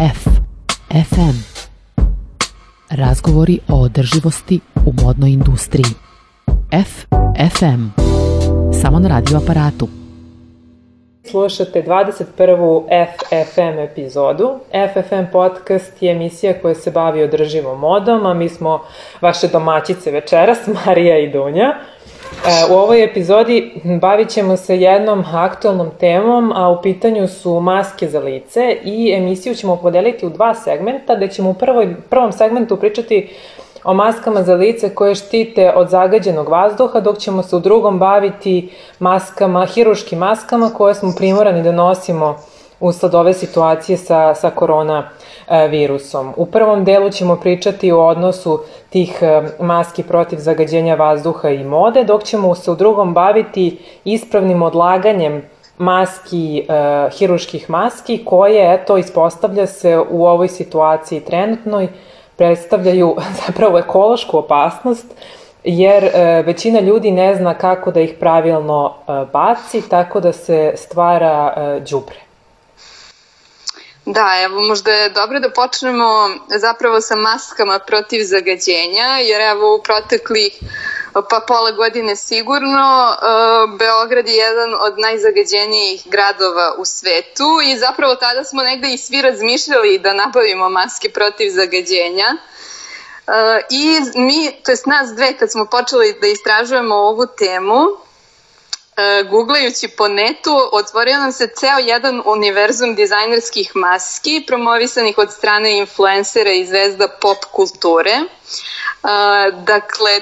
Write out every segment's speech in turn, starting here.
F. FM. Razgovori o održivosti u modnoj industriji. F. FM. Samo na radio aparatu. Slušate 21. FFM epizodu. FFM podcast je emisija koja se bavi održivom modom, a mi smo vaše domaćice večeras, Marija i Dunja. E, u ovoj epizodi bavit ćemo se jednom aktualnom temom, a u pitanju su maske za lice i emisiju ćemo podeliti u dva segmenta, gde ćemo u prvoj, prvom segmentu pričati o maskama za lice koje štite od zagađenog vazduha, dok ćemo se u drugom baviti maskama, hiruškim maskama koje smo primorani da nosimo usled ove situacije sa, sa korona virusom. U prvom delu ćemo pričati o odnosu tih e, maski protiv zagađenja vazduha i mode, dok ćemo se u drugom baviti ispravnim odlaganjem maski, e, hiruških maski, koje, eto, ispostavlja se u ovoj situaciji trenutnoj, predstavljaju zapravo ekološku opasnost, jer e, većina ljudi ne zna kako da ih pravilno e, baci, tako da se stvara e. Da, evo možda je dobro da počnemo zapravo sa maskama protiv zagađenja, jer evo u proteklih pa pola godine sigurno. Beograd je jedan od najzagađenijih gradova u svetu i zapravo tada smo negde i svi razmišljali da nabavimo maske protiv zagađenja. I mi, to jest nas dve, kad smo počeli da istražujemo ovu temu, googlajući po netu, otvorio nam se ceo jedan univerzum dizajnerskih maski promovisanih od strane influencera i zvezda pop kulture. Dakle,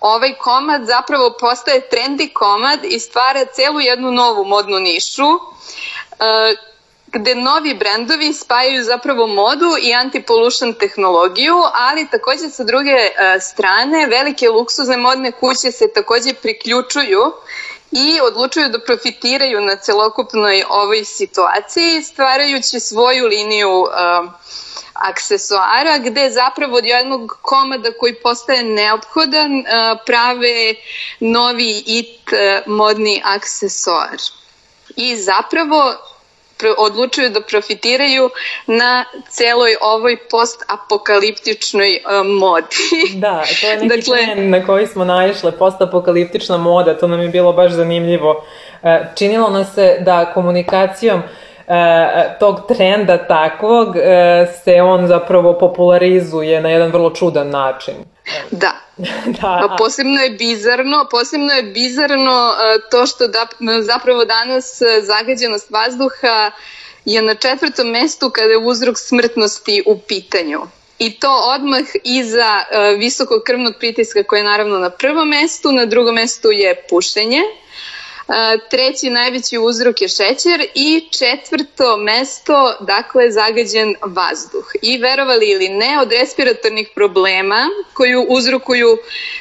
ovaj komad zapravo postaje trendi komad i stvara celu jednu novu modnu nišu e, gde novi brendovi spajaju zapravo modu i antipollution tehnologiju, ali takođe sa druge e, strane velike luksuzne modne kuće se takođe priključuju i odlučuju da profitiraju na celokupnoj ovoj situaciji stvarajući svoju liniju uh, aksesoara gde zapravo od jednog komada koji postaje neophodan e, prave novi it e, modni aksesoar. I zapravo odlučuju da profitiraju na celoj ovoj post-apokaliptičnoj uh, modi. Da, to je neki dakle, trend na koji smo naišle, post-apokaliptična moda, to nam je bilo baš zanimljivo. Činilo nas se da komunikacijom E, tog trenda takvog e, se on zapravo popularizuje na jedan vrlo čudan način. Da. da. A posebno je bizarno, posebno je bizarno e, to što da, zapravo danas zagađenost vazduha je na četvrtom mestu kada je uzrok smrtnosti u pitanju. I to odmah iza visokog krvnog pritiska koje je naravno na prvom mestu, na drugom mestu je pušenje, treći najveći uzrok je šećer i četvrto mesto, dakle, zagađen vazduh. I verovali ili ne, od respiratornih problema koju uzrokuju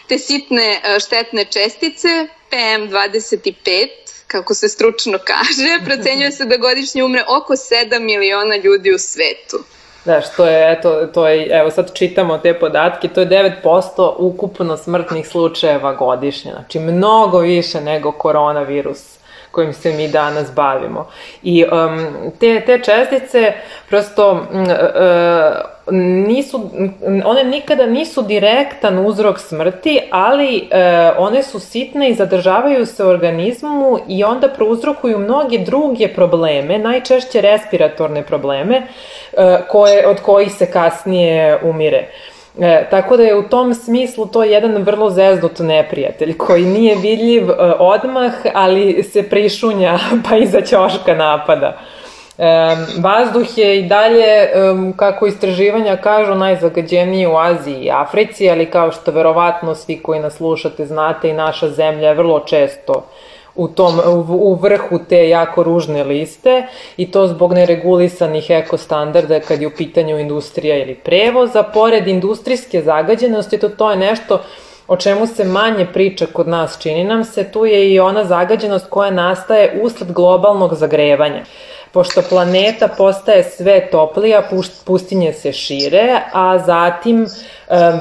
te sitne štetne čestice, PM25, kako se stručno kaže, procenjuje se da godišnje umre oko 7 miliona ljudi u svetu. Da, što je, eto, to je, evo sad čitamo te podatke, to je 9% ukupno smrtnih slučajeva godišnje, znači mnogo više nego koronavirus kojim se mi danas bavimo. I um, te, te čestice prosto uh, nisu, one nikada nisu direktan uzrok smrti, ali uh, one su sitne i zadržavaju se u organizmu i onda prouzrokuju mnoge druge probleme, najčešće respiratorne probleme, uh, koje, od kojih se kasnije umire. Uh, E, tako da je u tom smislu to jedan vrlo zezdut neprijatelj koji nije vidljiv e, odmah, ali se prišunja pa iza ćoška napada. E, vazduh je i dalje, e, kako istraživanja kažu, najzagađeniji u Aziji i Africi, ali kao što verovatno svi koji nas slušate znate i naša zemlja je vrlo često u, tom, u, vrhu te jako ružne liste i to zbog neregulisanih ekostandarda kad je u pitanju industrija ili prevoza. Pored industrijske zagađenosti, to, to je nešto o čemu se manje priča kod nas, čini nam se, tu je i ona zagađenost koja nastaje usled globalnog zagrevanja. Pošto planeta postaje sve toplija, pustinje se šire, a zatim e,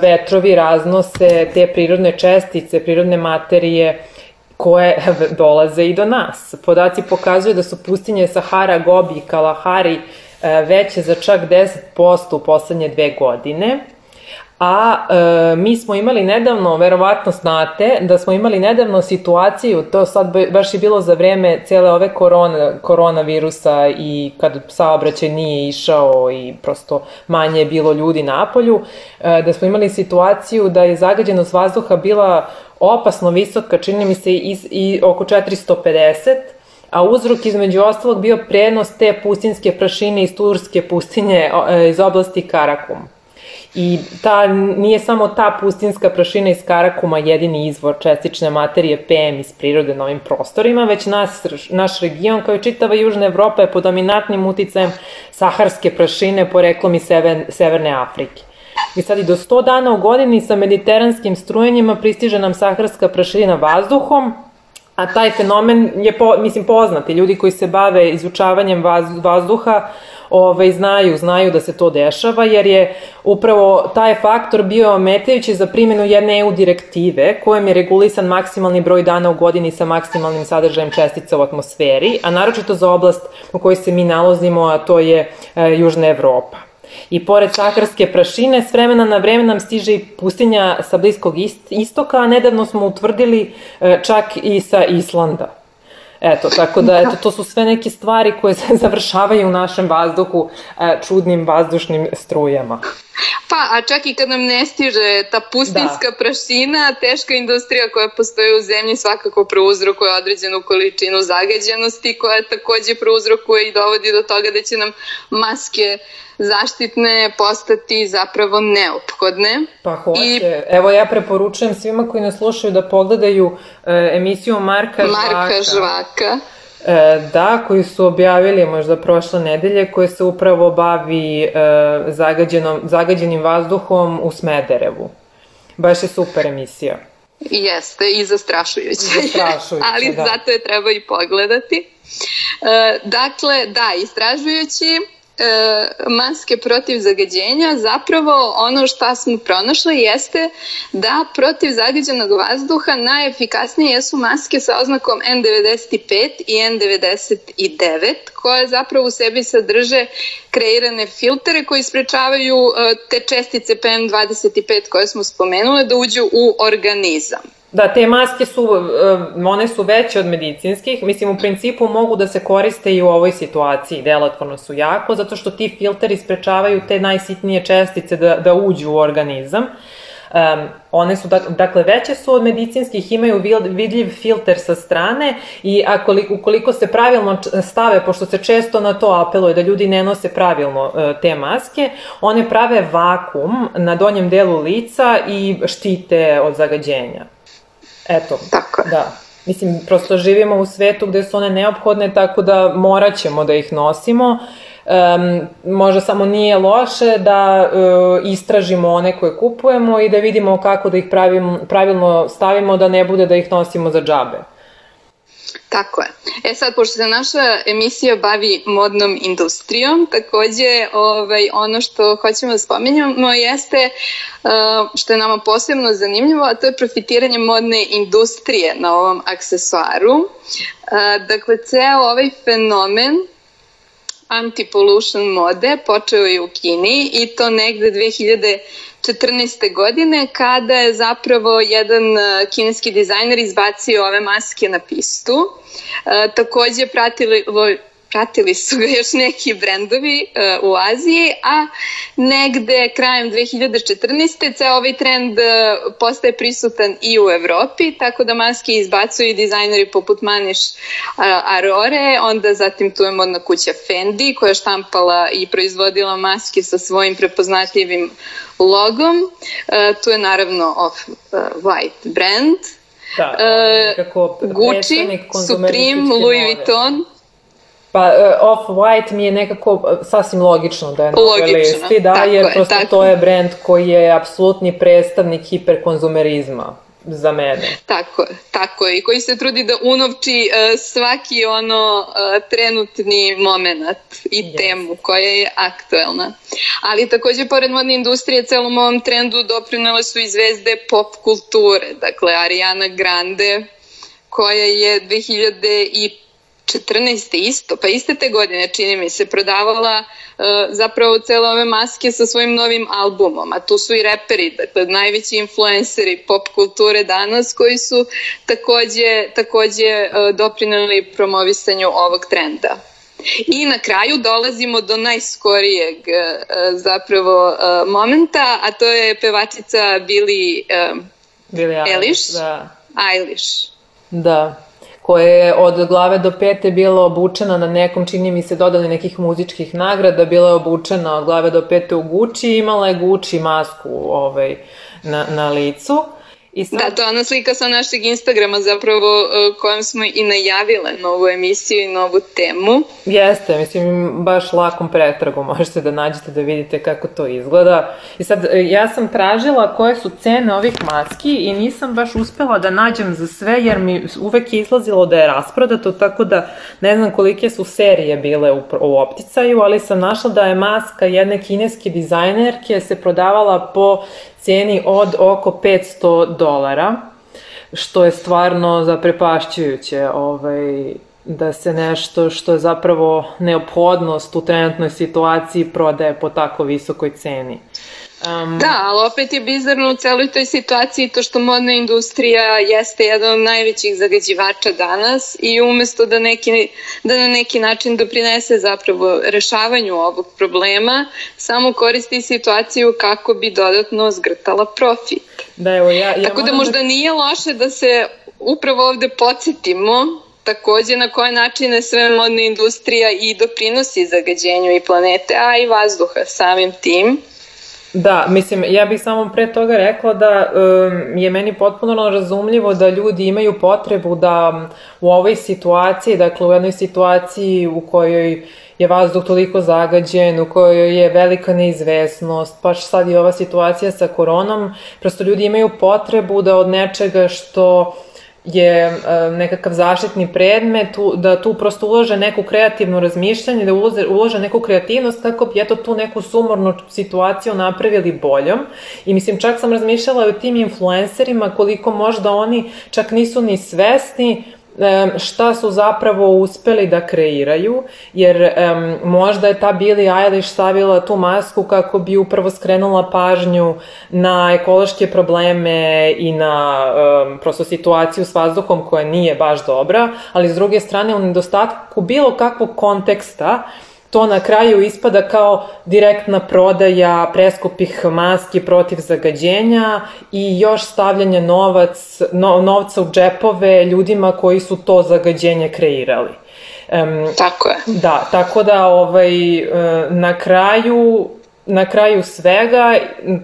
vetrovi raznose te prirodne čestice, prirodne materije, koje dolaze i do nas. Podaci pokazuju da su pustinje Sahara, Gobi i Kalahari veće za čak 10% u poslednje dve godine. A e, mi smo imali nedavno, verovatno znate, da smo imali nedavno situaciju, to sad baš je bilo za vreme cele ove korona, koronavirusa i kad saobraćaj nije išao i prosto manje je bilo ljudi na polju, e, da smo imali situaciju da je zagađenost vazduha bila opasno visoka, čini mi se i, i oko 450, a uzrok između ostalog bio prenos te pustinske prašine iz Turske pustinje e, iz oblasti Karakum. I ta, nije samo ta pustinska prašina iz Karakuma jedini izvor čestične materije PM iz prirode na ovim prostorima, već nas, naš region kao i čitava Južna Evropa je pod dominantnim uticajem saharske prašine poreklom iz Sever, Severne Afrike. I sad i do 100 dana u godini sa mediteranskim strujenjima pristiže nam saharska prašina vazduhom, a taj fenomen je, po, mislim, poznati. Ljudi koji se bave izučavanjem vaz, vazduha ovaj, znaju, znaju da se to dešava, jer je upravo taj faktor bio ometajući za primjenu jedne EU direktive, kojem je regulisan maksimalni broj dana u godini sa maksimalnim sadržajem čestica u atmosferi, a naročito za oblast u kojoj se mi nalazimo, a to je e, Južna Evropa. I pored saharske prašine, s vremena na vreme nam stiže i pustinja sa Bliskog istoka, a nedavno smo utvrdili e, čak i sa Islanda. Eto, tako da, eto, to su sve neke stvari koje se završavaju u našem vazduhu e, čudnim vazdušnim strujama. Pa, a čak i kad nam ne stiže ta pustinska da. prašina, teška industrija koja postoji u zemlji svakako prouzrokuje određenu količinu zagađenosti koja takođe prouzrokuje i dovodi do toga da će nam maske zaštitne postati zapravo neophodne. Pa hoće. I, Evo ja preporučujem svima koji nas slušaju da pogledaju e, emisiju Marka, Marka Žvaka. Žvaka. E, da, koji su objavili možda prošle nedelje, koje se upravo bavi e, zagađenom, zagađenim vazduhom u Smederevu. Baš je super emisija. Jeste, i zastrašujuće. Zastrašujuće, Ali da. zato je treba i pogledati. E, dakle, da, istražujući maske protiv zagađenja, zapravo ono što smo pronašli jeste da protiv zagađenog vazduha najefikasnije jesu maske sa oznakom N95 i N99, koje zapravo u sebi sadrže kreirane filtere koji sprečavaju e, te čestice PM25 koje smo spomenule da uđu u organizam. Da, te maske su, eh, one su veće od medicinskih, mislim u principu mogu da se koriste i u ovoj situaciji, delotvorno su jako, zato što ti filteri sprečavaju te najsitnije čestice da, da uđu u organizam. Um, one su, dakle, veće su od medicinskih, imaju vidljiv filter sa strane i akoliko, ukoliko se pravilno stave, pošto se često na to apeluje da ljudi ne nose pravilno uh, te maske, one prave vakum na donjem delu lica i štite od zagađenja. Eto, tako je. da. Mislim, prosto živimo u svetu gde su one neophodne, tako da morat ćemo da ih nosimo. Um, možda samo nije loše da uh, istražimo one koje kupujemo i da vidimo kako da ih pravim, pravilno stavimo, da ne bude da ih nosimo za džabe. Tako je. E sad, pošto se naša emisija bavi modnom industrijom, takođe ovaj, ono što hoćemo da spomenjamo jeste uh, što je nama posebno zanimljivo, a to je profitiranje modne industrije na ovom aksesuaru. Uh, dakle, ceo ovaj fenomen anti-pollution mode počeo je u Kini i to negde 2014. godine kada je zapravo jedan e, kineski dizajner izbacio ove maske na pistu. E, takođe pratili, pratili su ga još neki brendovi uh, u Aziji, a negde krajem 2014. ceo ovaj trend uh, postaje prisutan i u Evropi, tako da maske izbacuju i dizajneri poput Maniš uh, Arore, onda zatim tu je modna kuća Fendi koja je štampala i proizvodila maske sa svojim prepoznatljivim logom. Uh, tu je naravno Off-White brand, Da, uh, Gucci, Supreme, Louis Vuitton. Pa uh, Off-White mi je nekako e, sasvim logično da je na ovoj listi, da, jer je, prosto tako. to je brend koji je apsolutni predstavnik hiperkonzumerizma za mene. Tako je, tako je. I koji se trudi da unovči uh, svaki ono uh, trenutni moment i yes. temu koja je aktuelna. Ali takođe, pored modne industrije, celom ovom trendu doprinele su i zvezde pop kulture. Dakle, Ariana Grande, koja je 2005 14. isto, pa iste te godine čini mi se prodavala uh, zapravo cele ove maske sa svojim novim albumom, a tu su i reperi, dakle najveći influenceri pop kulture danas koji su takođe, takođe uh, doprinali promovisanju ovog trenda. I na kraju dolazimo do najskorijeg uh, zapravo uh, momenta, a to je pevačica Billie, uh, Billie Eilish. Da. Eilish. Da koja je od glave do pete bila obučena na nekom, čini mi se, dodali nekih muzičkih nagrada, bila je obučena od glave do pete u Gucci i imala je Gucci masku ovaj, na, na licu. I sad... Da, to je ona slika sa našeg Instagrama zapravo uh, kojom smo i najavile novu emisiju i novu temu. Jeste, mislim, baš lakom pretragom možete da nađete da vidite kako to izgleda. I sad, e, ja sam tražila koje su cene ovih maski i nisam baš uspela da nađem za sve, jer mi uvek je izlazilo da je rasprodato, tako da ne znam kolike su serije bile u, u opticaju, ali sam našla da je maska jedne kineske dizajnerke se prodavala po ceni od oko 500 dolara, što je stvarno zaprepašćujuće ovaj, da se nešto što je zapravo neophodnost u trenutnoj situaciji prodaje po tako visokoj ceni. Um, da, ali opet je bizarno u celoj toj situaciji to što modna industrija jeste jedan od najvećih zagađivača danas i umesto da, neki, da na neki način doprinese zapravo rešavanju ovog problema, samo koristi situaciju kako bi dodatno zgrtala profit. Da, evo, ja, ja Tako da možda da... nije loše da se upravo ovde podsjetimo takođe na koje načine sve modna industrija i doprinosi zagađenju i planete, a i vazduha samim tim. Da, mislim, ja bih samo pre toga rekla da um, je meni potpuno razumljivo da ljudi imaju potrebu da u ovoj situaciji, dakle u jednoj situaciji u kojoj je vazduh toliko zagađen, u kojoj je velika neizvesnost, pa sad i ova situacija sa koronom, prosto ljudi imaju potrebu da od nečega što je e, nekakav zaštitni predmet, da tu prosto ulože neku kreativno razmišljanje, da ulože, ulože neku kreativnost kako bi eto tu neku sumornu situaciju napravili boljom. I mislim, čak sam razmišljala o tim influencerima koliko možda oni čak nisu ni svesni šta su zapravo uspeli da kreiraju, jer možda je ta Billie Eilish stavila tu masku kako bi upravo skrenula pažnju na ekološke probleme i na prosto situaciju s vazduhom koja nije baš dobra, ali s druge strane u nedostatku bilo kakvog konteksta to na kraju ispada kao direktna prodaja preskupih maski protiv zagađenja i još stavljanje novac, no, novca u džepove ljudima koji su to zagađenje kreirali. Um, tako je. Da, tako da ovaj, e, na kraju na kraju svega,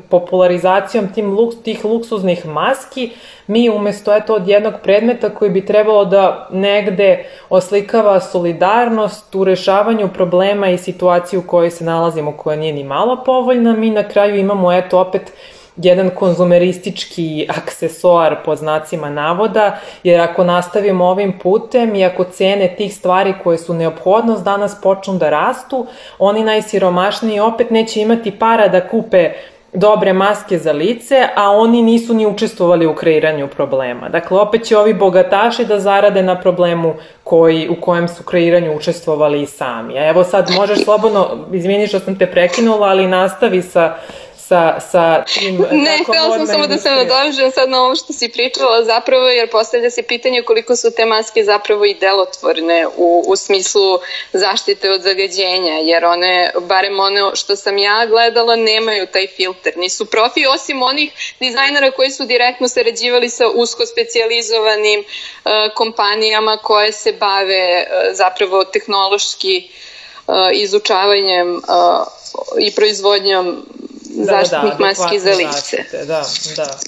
popularizacijom tim luks, tih luksuznih maski, mi umesto eto od jednog predmeta koji bi trebalo da negde oslikava solidarnost u rešavanju problema i situaciju u kojoj se nalazimo koja nije ni malo povoljna, mi na kraju imamo eto opet jedan konzumeristički aksesoar pod znacima navoda, jer ako nastavimo ovim putem i ako cene tih stvari koje su neophodnost danas počnu da rastu, oni najsiromašniji opet neće imati para da kupe dobre maske za lice, a oni nisu ni učestvovali u kreiranju problema. Dakle, opet će ovi bogataši da zarade na problemu koji, u kojem su kreiranju učestvovali i sami. A evo sad možeš slobodno, izvini što sam te prekinula, ali nastavi sa sa, sa tim... Ne, htela sam samo da se nadovežem sad na ovo što si pričala zapravo, jer postavlja se pitanje koliko su te maske zapravo i delotvorne u, u smislu zaštite od zagađenja, jer one, barem one što sam ja gledala, nemaju taj filter. Nisu profi, osim onih dizajnera koji su direktno sarađivali sa usko specializovanim uh, kompanijama koje se bave uh, zapravo tehnološki uh, izučavanjem uh, i proizvodnjom da, zaštitnih da, maski za lice. Zaštite, da, da.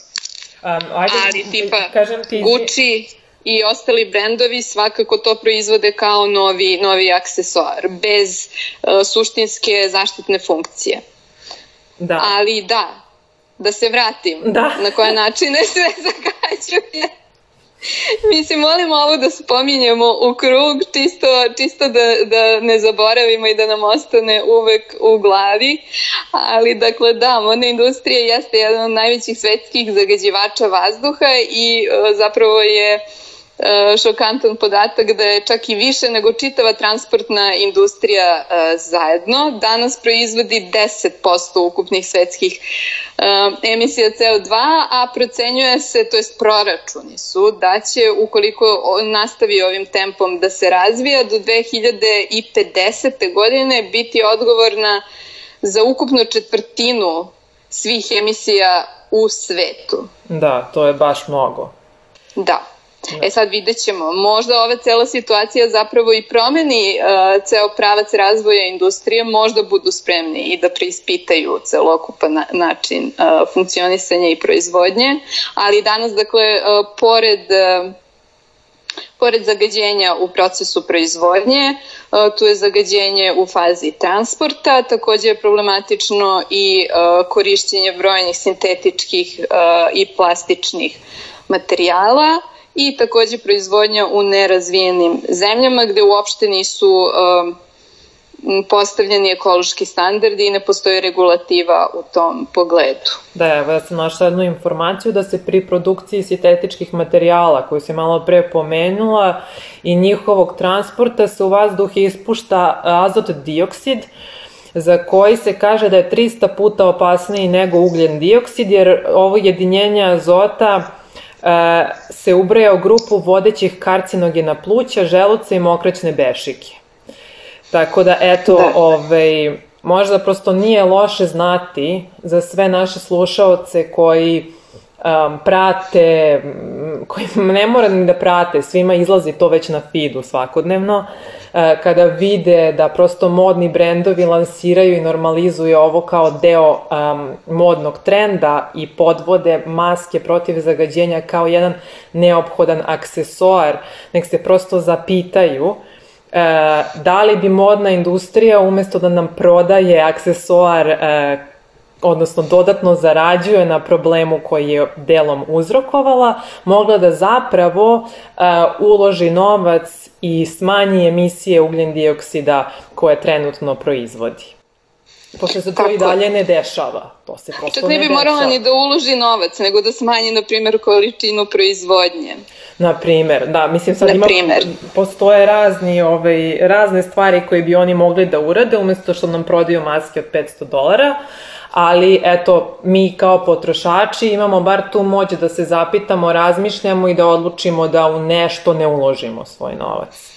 Um, ajde, Ali tipa kažem ti, Gucci i ostali brendovi svakako to proizvode kao novi, novi aksesoar, bez uh, suštinske zaštitne funkcije. Da. Ali da, da se vratim da. na koje načine sve zagađuje. Mislim, molim ovo da spominjemo u krug, čisto, čisto da, da ne zaboravimo i da nam ostane uvek u glavi. Ali, dakle, da, modna industrija jeste jedan od najvećih svetskih zagađivača vazduha i e, zapravo je e, šokantan podatak da je čak i više nego čitava transportna industrija e, zajedno. Danas proizvodi 10% ukupnih svetskih e, emisija CO2, a procenjuje se, to jest proračuni su, da će ukoliko nastavi ovim tempom da se razvija do 2050. godine biti odgovorna za ukupno četvrtinu svih emisija u svetu. Da, to je baš mnogo. Da. E sad vidjet ćemo, možda ova cela situacija zapravo i promeni uh, ceo pravac razvoja industrije, možda budu spremni i da preispitaju celokupan na, način uh, funkcionisanja i proizvodnje, ali danas, dakle, uh, pored uh, Pored zagađenja u procesu proizvodnje, tu je zagađenje u fazi transporta, takođe je problematično i korišćenje brojnih sintetičkih i plastičnih materijala i takođe proizvodnja u nerazvijenim zemljama gde uopšte nisu um, postavljeni ekološki standardi i ne postoji regulativa u tom pogledu. Da, evo ja sam našla jednu informaciju da se pri produkciji sintetičkih materijala koju se malo pre pomenula i njihovog transporta se u vazduh ispušta azot dioksid za koji se kaže da je 300 puta opasniji nego ugljen dioksid jer ovo jedinjenje azota se ubraja u grupu vodećih karcinogena pluća, želuca i mokraćne bešike. Tako da, eto, da. ovaj, možda prosto nije loše znati za sve naše slušaoce koji um, prate, koji ne mora ni da prate, svima izlazi to već na feedu svakodnevno, uh, kada vide da prosto modni brendovi lansiraju i normalizuju ovo kao deo um, modnog trenda i podvode maske protiv zagađenja kao jedan neophodan aksesoar, nek se prosto zapitaju E, da li bi modna industrija umesto da nam prodaje aksesoar e, odnosno dodatno zarađuje na problemu koji je delom uzrokovala, mogla da zapravo uh, uloži novac i smanji emisije ugljen dioksida koje trenutno proizvodi. Pošto se to Tako. i dalje ne dešava. To se prosto Čak ne bi morala ni da uloži novac, nego da smanji, na primjer, količinu proizvodnje. Na primer, da, mislim sad ima, postoje razni, ovaj, razne stvari koje bi oni mogli da urade, umesto što nam prodaju maske od 500 dolara, ali eto, mi kao potrošači imamo bar tu moć da se zapitamo, razmišljamo i da odlučimo da u nešto ne uložimo svoj novac.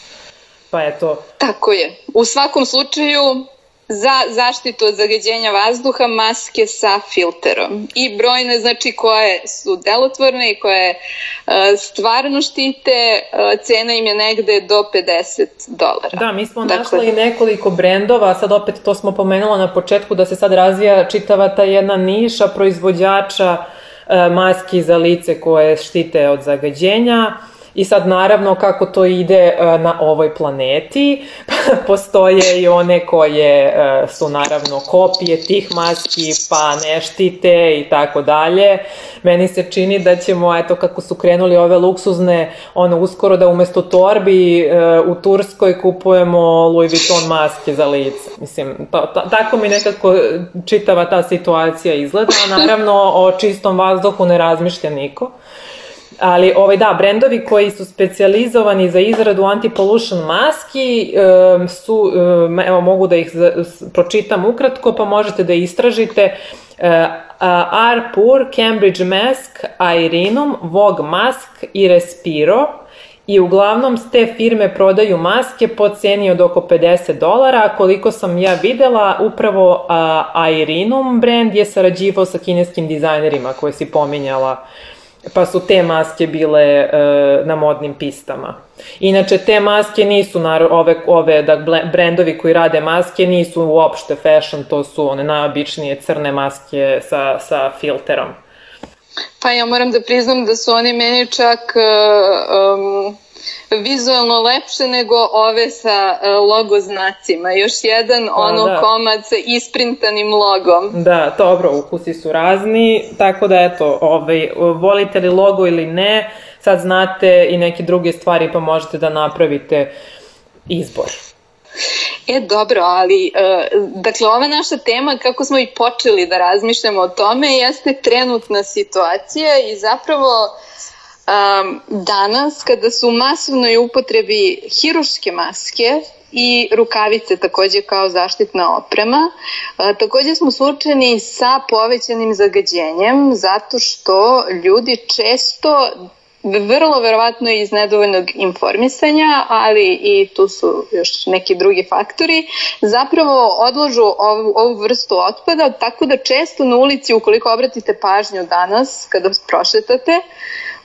Pa eto. Tako je. U svakom slučaju, za zaštitu od zagađenja vazduha maske sa filterom. I brojne znači koje su delotvorne i koje uh, stvarno štite, uh, cena im je negde do 50 dolara. Da, mi smo dakle, našli nekoliko brendova, sad opet to smo pomenula na početku da se sad razvija čitava ta jedna niša proizvođača uh, maski za lice koje štite od zagađenja I sad naravno kako to ide e, na ovoj planeti, postoje i one koje e, su naravno kopije tih maski, pa ne štite i tako dalje. Meni se čini da ćemo, eto kako su krenuli ove luksuzne, ono uskoro da umesto torbi e, u Turskoj kupujemo Louis Vuitton maske za lice. Mislim, to, to, tako mi nekako čitava ta situacija izgleda, naravno o čistom vazduhu ne razmišlja niko. Ali ovaj da, brendovi koji su specijalizovani za izradu anti-pollution maski um, su, um, evo mogu da ih pročitam ukratko, pa možete da istražite. Uh, Arpur, Cambridge Mask, Airinum, Vogue Mask i Respiro i uglavnom s te firme prodaju maske po ceni od oko 50 dolara, koliko sam ja videla, upravo Airinum brand je sarađivao sa kineskim dizajnerima koje si pominjala uh, pa su te maske bile e, na modnim pistama. Inače, te maske nisu, ove, ove da, brendovi koji rade maske nisu uopšte fashion, to su one najobičnije crne maske sa, sa filterom. Pa ja moram da priznam da su oni meni čak um, vizualno lepše nego ove sa e, logo znacima. Još jedan pa, ono da. komad sa isprintanim logom. Da, dobro, ukusi su razni, tako da eto, ovaj, volite li logo ili ne, sad znate i neke druge stvari pa možete da napravite izbor. E, dobro, ali, uh, dakle, ova naša tema, kako smo i počeli da razmišljamo o tome, jeste trenutna situacija i zapravo Um, danas, kada su u masovnoj upotrebi hiruške maske, i rukavice takođe kao zaštitna oprema. A, takođe smo suočeni sa povećanim zagađenjem zato što ljudi često vrlo verovatno iz nedovoljnog informisanja, ali i tu su još neki drugi faktori, zapravo odložu ovu, ovu vrstu otpada, tako da često na ulici, ukoliko obratite pažnju danas, kada prošetate,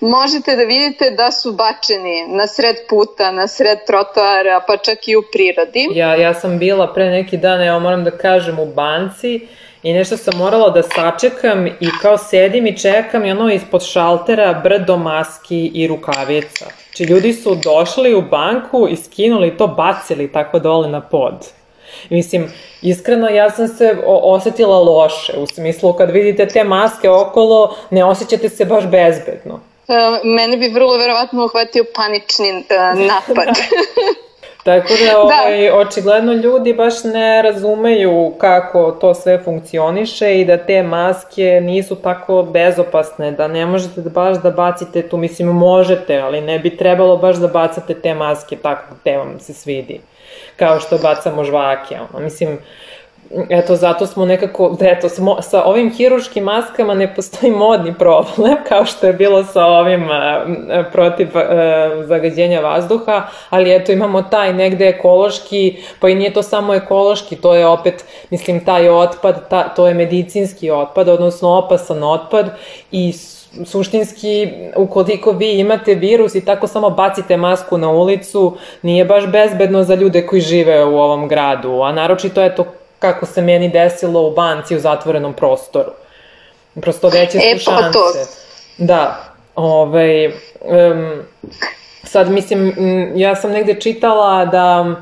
možete da vidite da su bačeni na sred puta, na sred trotoara, pa čak i u prirodi. Ja, ja sam bila pre neki dan, evo moram da kažem, u banci i nešto sam morala da sačekam i kao sedim i čekam i ono ispod šaltera brdo maski i rukavica. Znači ljudi su došli u banku i skinuli to, bacili tako dole na pod. Mislim, iskreno ja sam se osetila loše, u smislu kad vidite te maske okolo, ne osjećate se baš bezbedno. Uh, mene bi vrlo verovatno uhvatio panični uh, napad. Tako da, da, ovaj, da, očigledno ljudi baš ne razumeju kako to sve funkcioniše i da te maske nisu tako bezopasne, da ne možete da baš da bacite tu, mislim možete, ali ne bi trebalo baš da bacate te maske tako te vam se svidi, kao što bacamo žvake, ono, mislim, eto, zato smo nekako, eto, smo, sa ovim hiruškim maskama ne postoji modni problem, kao što je bilo sa ovim a, protiv a, zagađenja vazduha, ali eto, imamo taj negde ekološki, pa i nije to samo ekološki, to je opet, mislim, taj otpad, ta, to je medicinski otpad, odnosno opasan otpad i suštinski, ukoliko vi imate virus i tako samo bacite masku na ulicu, nije baš bezbedno za ljude koji žive u ovom gradu, a naročito je to kako se meni desilo u banci u zatvorenom prostoru. Prosto veće su e, pa šanse. To. Da, ovaj, um, sad mislim, ja sam negde čitala da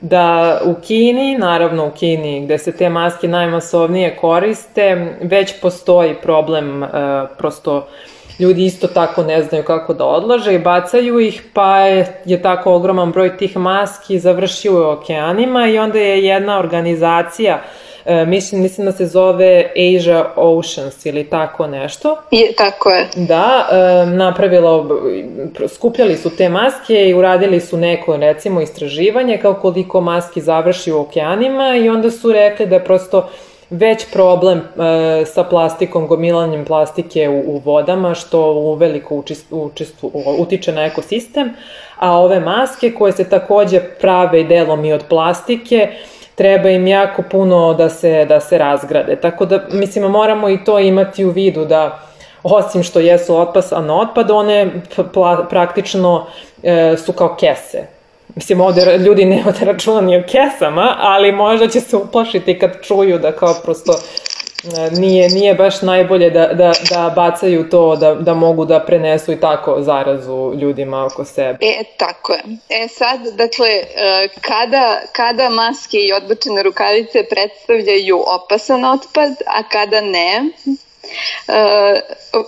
da u Kini, naravno u Kini gde se te maske najmasovnije koriste, već postoji problem uh, prosto ljudi isto tako ne znaju kako da odlaže i bacaju ih, pa je, je tako ogroman broj tih maski završio u okeanima i onda je jedna organizacija E, mislim, mislim da se zove Asia Oceans ili tako nešto. Je, tako je. Da, e, napravila, skupljali su te maske i uradili su neko, recimo, istraživanje kao koliko maski završi u okeanima i onda su rekli da je prosto već problem e, sa plastikom, gomilanjem plastike u, u vodama, što uveliko učestvu, utiče na ekosistem, a ove maske koje se takođe prave i delom i od plastike, treba im jako puno da se, da se razgrade. Tako da, mislim, moramo i to imati u vidu da osim što jesu otpasan otpad, one praktično e, su kao kese. Mislim, ovde ljudi ne ovde računa ni o kesama, ali možda će se uplašiti kad čuju da kao prosto e, nije, nije baš najbolje da, da, da bacaju to, da, da mogu da prenesu i tako zarazu ljudima oko sebe. E, tako je. E sad, dakle, e, kada, kada maske i odbačene rukavice predstavljaju opasan otpad, a kada ne, E,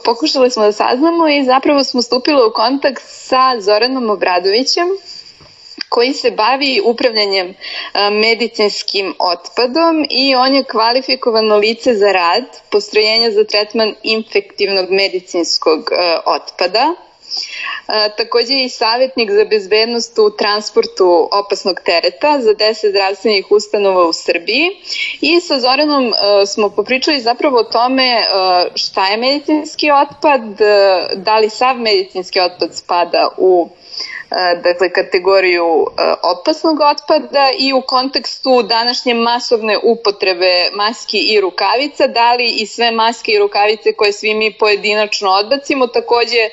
pokušali smo da saznamo i zapravo smo stupili u kontakt sa Zoranom Obradovićem, koji se bavi upravljanjem medicinskim otpadom i on je kvalifikovano lice za rad postrojenja za tretman infektivnog medicinskog otpada. Takođe je i savjetnik za bezbednost u transportu opasnog tereta za 10 zdravstvenih ustanova u Srbiji i sa Zoranom smo popričali zapravo o tome šta je medicinski otpad, da li sav medicinski otpad spada u E, dakle kategoriju opasnog otpada i u kontekstu današnje masovne upotrebe maski i rukavica, da li i sve maske i rukavice koje svi mi pojedinačno odbacimo takođe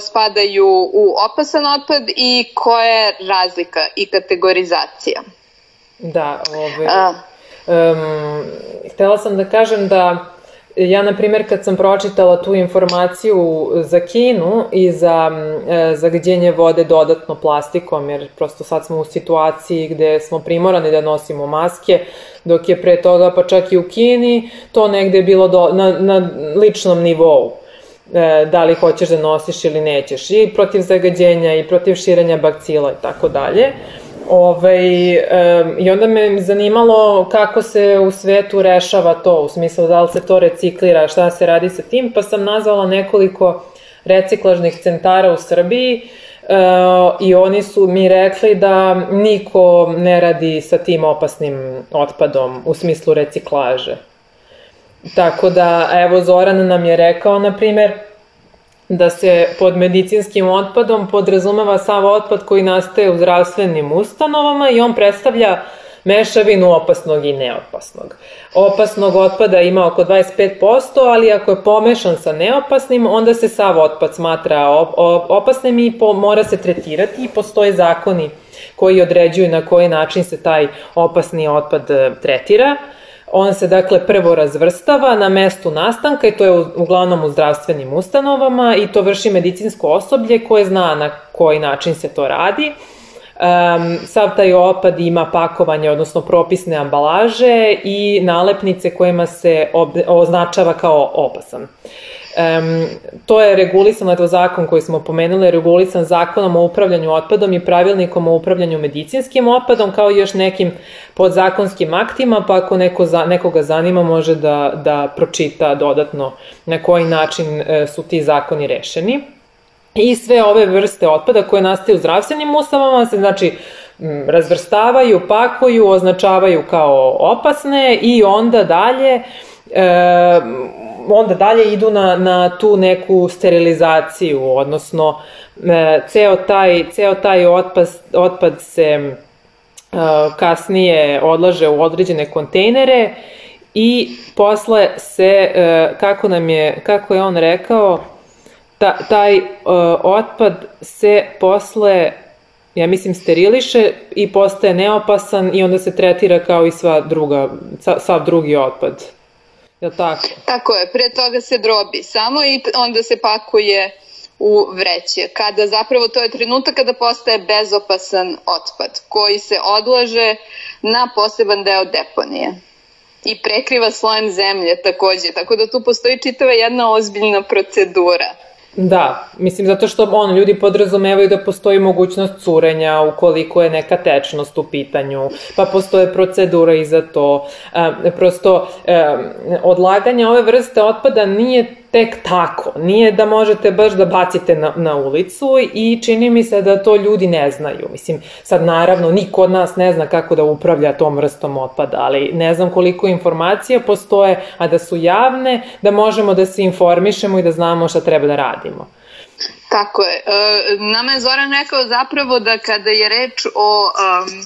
spadaju u opasan otpad i koja je razlika i kategorizacija. Da, ove, um, htela sam da kažem da ja, na primjer, kad sam pročitala tu informaciju za Kinu i za e, zagađenje vode dodatno plastikom, jer prosto sad smo u situaciji gde smo primorani da nosimo maske, dok je pre toga, pa čak i u Kini, to negde je bilo do, na, na ličnom nivou e, da li hoćeš da nosiš ili nećeš i protiv zagađenja i protiv širenja bakcila i tako dalje. Ovaj, um, I onda me zanimalo kako se u svetu rešava to, u smislu da li se to reciklira, šta se radi sa tim, pa sam nazvala nekoliko reciklažnih centara u Srbiji e, i oni su mi rekli da niko ne radi sa tim opasnim otpadom u smislu reciklaže. Tako da, evo, Zoran nam je rekao, na primer, da se pod medicinskim otpadom podrazumeva sav otpad koji nastaje u zdravstvenim ustanovama i on predstavlja mešavinu opasnog i neopasnog. Opasnog otpada ima oko 25%, ali ako je pomešan sa neopasnim, onda se sav otpad smatra opasnim i po, mora se tretirati i postoje zakoni koji određuju na koji način se taj opasni otpad e, tretira. On se dakle prvo razvrstava na mestu nastanka i to je uglavnom u zdravstvenim ustanovama i to vrši medicinsko osoblje koje zna na koji način se to radi. Um, sav taj otpad ima pakovanje, odnosno propisne ambalaže i nalepnice kojima se označava kao opasan. Um, to je regulisano, eto zakon koji smo pomenuli, je regulisan zakonom o upravljanju otpadom i pravilnikom o upravljanju medicinskim otpadom, kao i još nekim podzakonskim aktima, pa ako neko za, nekoga zanima može da, da pročita dodatno na koji način e, su ti zakoni rešeni. I sve ove vrste otpada koje nastaju u zdravstvenim ustanovama se znači razvrstavaju, pakuju, označavaju kao opasne i onda dalje e, onda dalje idu na, na tu neku sterilizaciju, odnosno e, ceo taj, ceo taj otpad, otpad se e, kasnije odlaže u određene kontejnere i posle se, e, kako nam je, kako je on rekao, ta, taj uh, otpad se posle ja mislim steriliše i postaje neopasan i onda se tretira kao i sva druga, sav drugi otpad. Je tako? Tako je, pre toga se drobi samo i onda se pakuje u vreće. Kada zapravo to je trenutak kada postaje bezopasan otpad koji se odlaže na poseban deo deponije i prekriva slojem zemlje takođe, tako da tu postoji čitava jedna ozbiljna procedura. Da, mislim zato što on ljudi podrazumevaju da postoji mogućnost curenja ukoliko je neka tečnost u pitanju, pa postoje procedura i za to. E, prosto e, odlaganje ove vrste otpada nije tek tako. Nije da možete baš da bacite na, na ulicu i čini mi se da to ljudi ne znaju. Mislim, sad naravno niko od nas ne zna kako da upravlja tom vrstom otpada, ali ne znam koliko informacija postoje, a da su javne, da možemo da se informišemo i da znamo šta treba da radimo. Tako je. E, nama je Zoran rekao zapravo da kada je reč o um,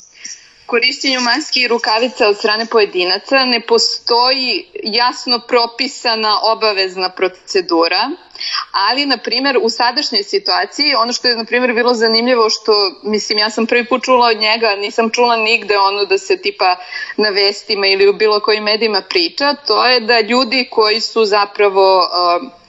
korišćenju maski i rukavica od strane pojedinaca ne postoji jasno propisana obavezna procedura, ali, na primjer, u sadašnjoj situaciji, ono što je, na primjer, bilo zanimljivo, što, mislim, ja sam prvi put čula od njega, nisam čula nigde ono da se tipa na vestima ili u bilo kojim medijima priča, to je da ljudi koji su zapravo uh,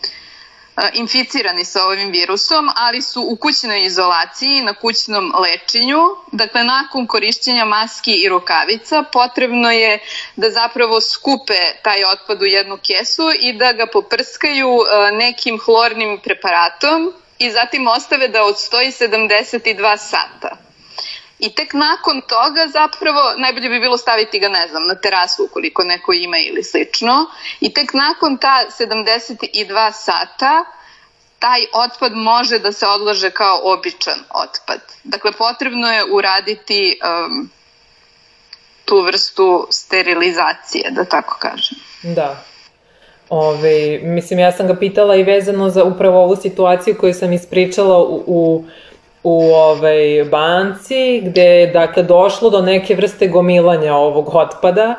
inficirani sa ovim virusom, ali su u kućnoj izolaciji, na kućnom lečenju. Dakle, nakon korišćenja maski i rukavica potrebno je da zapravo skupe taj otpad u jednu kesu i da ga poprskaju nekim hlornim preparatom i zatim ostave da odstoji 72 sata. I tek nakon toga zapravo najbolje bi bilo staviti ga, ne znam, na terasu ukoliko neko ima ili slično. I tek nakon ta 72 sata taj otpad može da se odlaže kao običan otpad. Dakle, potrebno je uraditi um, tu vrstu sterilizacije, da tako kažem. Da. Ove, mislim, ja sam ga pitala i vezano za upravo ovu situaciju koju sam ispričala u, u u ovaj, banci gde je dakle, došlo do neke vrste gomilanja ovog otpada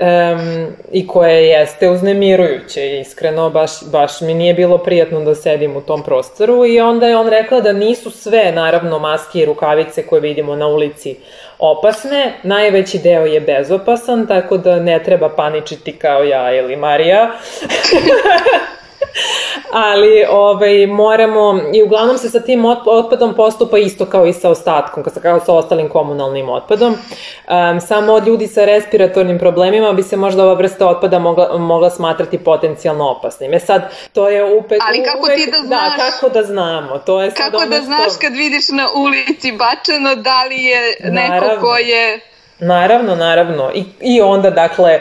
um, i koje jeste uznemirujuće iskreno, baš, baš mi nije bilo prijatno da sedim u tom prostoru i onda je on rekla da nisu sve naravno maske i rukavice koje vidimo na ulici opasne, najveći deo je bezopasan, tako da ne treba paničiti kao ja ili Marija. ali ovaj, moramo, i uglavnom se sa tim otpadom postupa isto kao i sa ostatkom, kao sa ostalim komunalnim otpadom. Um, samo od ljudi sa respiratornim problemima bi se možda ova vrsta otpada mogla, mogla smatrati potencijalno opasnim. E sad, to je upet... Ali kako uvek, ti da, da znaš? Da, kako da znamo? To je sad kako da znaš kad vidiš na ulici bačeno da li je neko naravno, ko je... Naravno, naravno. I, I onda, dakle,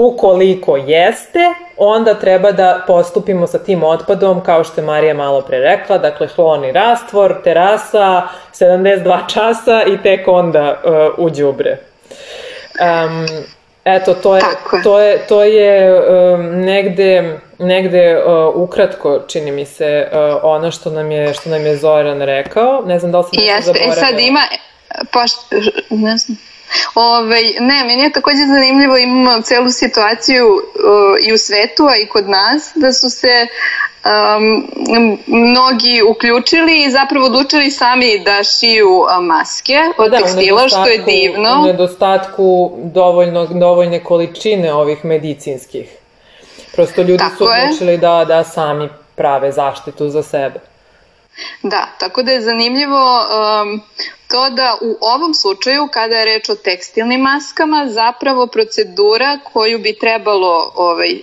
Ukoliko jeste, onda treba da postupimo sa tim otpadom, kao što je Marija malo pre rekla, dakle hlorni rastvor, terasa, 72 časa i tek onda uh, u đubre. Um, eto, to je, to je, to je um, negde, negde uh, ukratko, čini mi se, uh, ono što nam je, što nam je Zoran rekao. Ne znam da li sam Jeste, zaboravila. E sad ima, pošto, ne znam, Ove, ne, meni je takođe zanimljivo, imamo celu situaciju uh, i u svetu, a i kod nas, da su se um, mnogi uključili i zapravo odlučili sami da šiju maske od da, tekstila, što je divno. U nedostatku dovoljno, dovoljne količine ovih medicinskih. Prosto ljudi Tako su odlučili da, da sami prave zaštitu za sebe. Da, tako da je zanimljivo um, to da u ovom slučaju, kada je reč o tekstilnim maskama, zapravo procedura koju bi trebalo ovaj,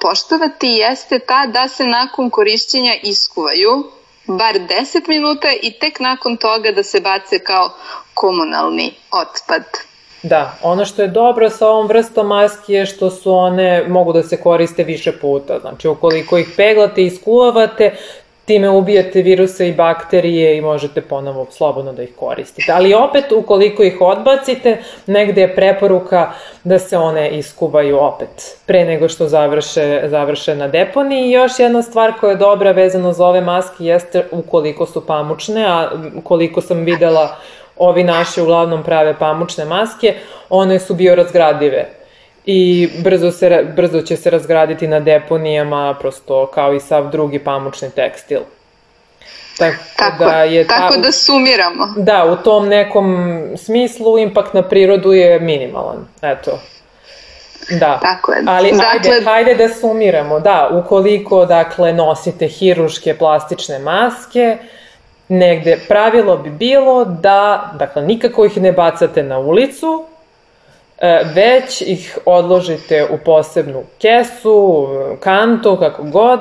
poštovati jeste ta da se nakon korišćenja iskuvaju bar 10 minuta i tek nakon toga da se bace kao komunalni otpad. Da, ono što je dobro sa ovom vrstom maski je što su one, mogu da se koriste više puta. Znači, ukoliko ih peglate i iskuvavate, time ubijate viruse i bakterije i možete ponovo slobodno da ih koristite. Ali opet, ukoliko ih odbacite, negde je preporuka da se one iskuvaju opet, pre nego što završe, završe na deponiji. I još jedna stvar koja je dobra vezano za ove maske jeste ukoliko su pamučne, a koliko sam videla ovi naši uglavnom prave pamučne maske, one su biorazgradive i brzo, se, brzo će se razgraditi na deponijama, prosto kao i sav drugi pamučni tekstil. Tako, tako da je tako ta, da sumiramo. Da, u tom nekom smislu impakt na prirodu je minimalan. Eto. Da. Tako je. Ali dakle... ajde, ajde da sumiramo. Da, ukoliko dakle nosite hiruške plastične maske, negde pravilo bi bilo da, dakle, nikako ih ne bacate na ulicu, već ih odložite u posebnu kesu, kantu, kako god,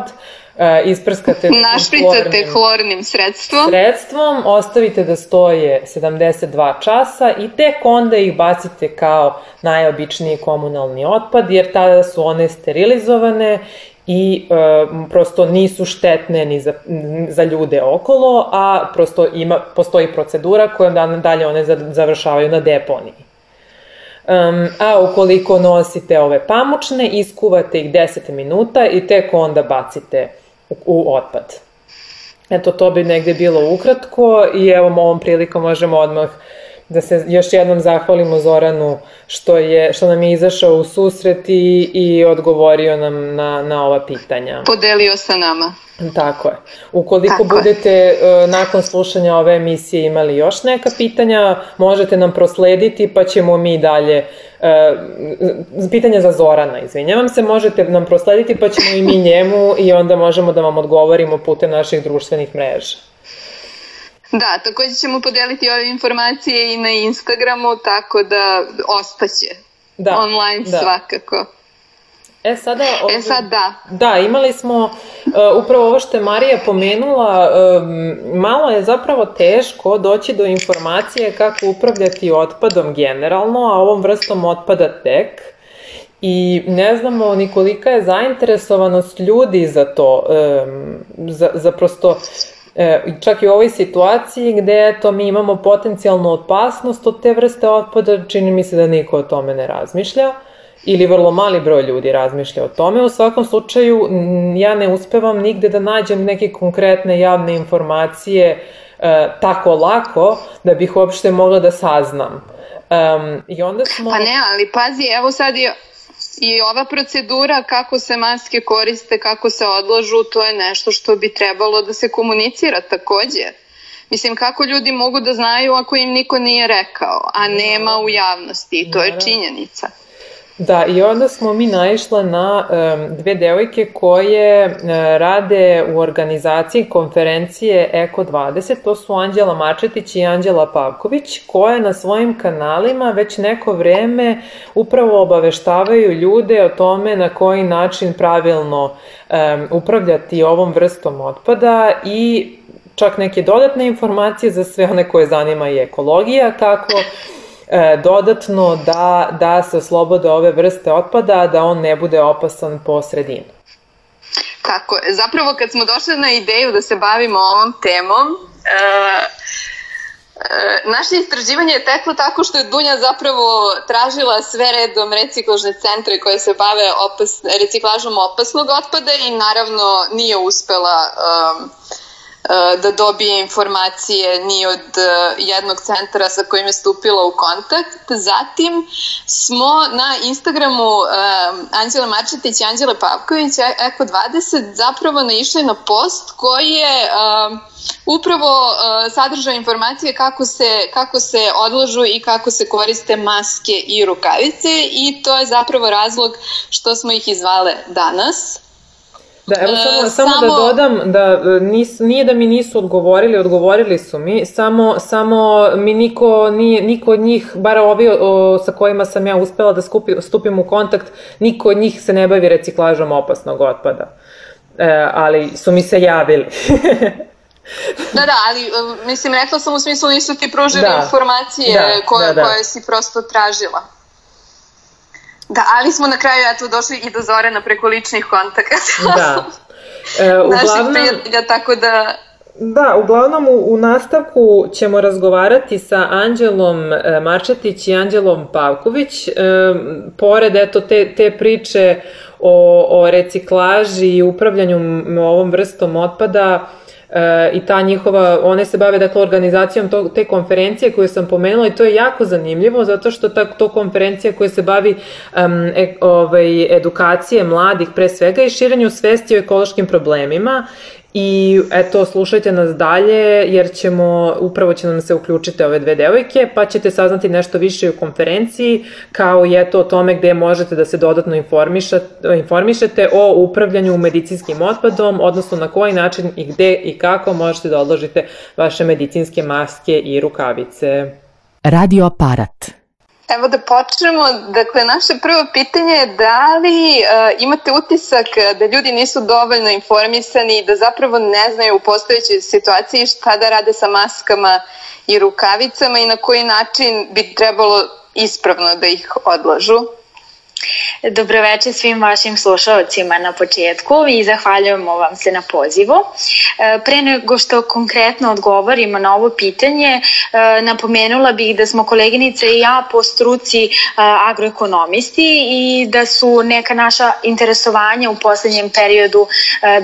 e, isprskate našpricate hlornim sredstvom sredstvom, ostavite da stoje 72 časa i tek onda ih bacite kao najobičniji komunalni otpad jer tada su one sterilizovane i e, prosto nisu štetne ni za, za ljude okolo, a prosto ima, postoji procedura kojom dalje one završavaju na deponiji. Um, a ukoliko nosite ove pamučne, iskuvate ih 10 minuta i tek onda bacite u, u otpad. Eto, to bi negde bilo ukratko i evo ovom prilikom možemo odmah da se još jednom zahvalimo Zoranu što, je, što nam je izašao u susret i, i odgovorio nam na, na ova pitanja. Podelio sa nama. Tako je. Ukoliko Tako budete je. nakon slušanja ove emisije imali još neka pitanja, možete nam proslediti pa ćemo mi dalje pitanja za Zorana, izvinjavam se, možete nam proslediti pa ćemo i mi njemu i onda možemo da vam odgovorimo putem naših društvenih mreža. Da, takođe ćemo podeliti ove informacije i na Instagramu, tako da ostaće da, online da. svakako. E sada... Ovdje, e sad da. Da, imali smo uh, upravo ovo što je Marija pomenula, um, malo je zapravo teško doći do informacije kako upravljati otpadom generalno, a ovom vrstom otpada tek. I ne znamo ni kolika je zainteresovanost ljudi za to, um, za, za prosto E, čak i u ovoj situaciji gde eto, mi imamo potencijalnu opasnost od te vrste otpada, čini mi se da niko o tome ne razmišlja ili vrlo mali broj ljudi razmišlja o tome. U svakom slučaju ja ne uspevam nigde da nađem neke konkretne javne informacije e, tako lako da bih uopšte mogla da saznam. Um, I onda smo... Pa ne, ali pazi, evo sad je I ova procedura kako se maske koriste, kako se odlažu, to je nešto što bi trebalo da se komunicira takođe. Mislim, kako ljudi mogu da znaju ako im niko nije rekao, a nema u javnosti i to je činjenica. Da, i onda smo mi naišle na um, dve devojke koje uh, rade u organizaciji konferencije Eko 20, to su Anđela Mačetić i Anđela Pavković, koje na svojim kanalima već neko vreme upravo obaveštavaju ljude o tome na koji način pravilno um, upravljati ovom vrstom otpada i čak neke dodatne informacije za sve one koje zanima i ekologija, kako dodatno da, da se oslobode ove vrste otpada, da on ne bude opasan po sredinu. Tako. Zapravo kad smo došli na ideju da se bavimo ovom temom, uh, Naše istraživanje je teklo tako što je Dunja zapravo tražila sve redom reciklažne centre koje se bave opas, reciklažom opasnog otpada i naravno nije uspela um, E, da dobije informacije ni od e, jednog centra sa kojim je stupila u kontakt. Zatim smo na Instagramu uh, Anđela Marčetić i Anđela Pavković, Eko 20, zapravo naišli na post koji je upravo sadržao informacije kako se, kako se odlažu i kako se koriste maske i rukavice i to je zapravo razlog što smo ih izvale danas. Da, evo samo, e, samo, samo da dodam da e, nis, nije da mi nisu odgovorili, odgovorili su mi, samo, samo mi niko, nije, niko od njih, bar ovi o, sa kojima sam ja uspela da skupi, stupim u kontakt, niko od njih se ne bavi reciklažom opasnog otpada. E, ali su mi se javili. da, da, ali e, mislim, rekla sam u smislu nisu ti pružili da, informacije da, koje, da, da. koje si prosto tražila. Da, ali smo na kraju eto došli i do Zorana preko ličnih kontakata. Da. E, uglavnom, Naših prijatelja, tako da... Da, uglavnom u, u nastavku ćemo razgovarati sa Anđelom e, Marčetić i Anđelom Pavković. E, pored eto te, te priče o, o reciklaži i upravljanju ovom vrstom otpada, i ta njihova, one se bave dakle organizacijom to, te konferencije koju sam pomenula i to je jako zanimljivo zato što ta, to konferencija koja se bavi um, e, ovaj, edukacije mladih pre svega i širenju svesti o ekološkim problemima I eto, slušajte nas dalje jer ćemo, upravo će nam se uključiti ove dve devojke, pa ćete saznati nešto više u konferenciji, kao i eto o tome gde možete da se dodatno informišete, informišete o upravljanju medicinskim otpadom, odnosno na koji način i gde i kako možete da odložite vaše medicinske maske i rukavice. Radio aparat Evo da počnemo. Dakle, naše prvo pitanje je da li uh, imate utisak da ljudi nisu dovoljno informisani i da zapravo ne znaju u postojećoj situaciji šta da rade sa maskama i rukavicama i na koji način bi trebalo ispravno da ih odlažu? Dobroveče svim vašim slušalcima na početku i zahvaljujemo vam se na pozivu. E, pre nego što konkretno odgovorimo na ovo pitanje, e, napomenula bih da smo koleginice i ja po struci e, agroekonomisti i da su neka naša interesovanja u poslednjem periodu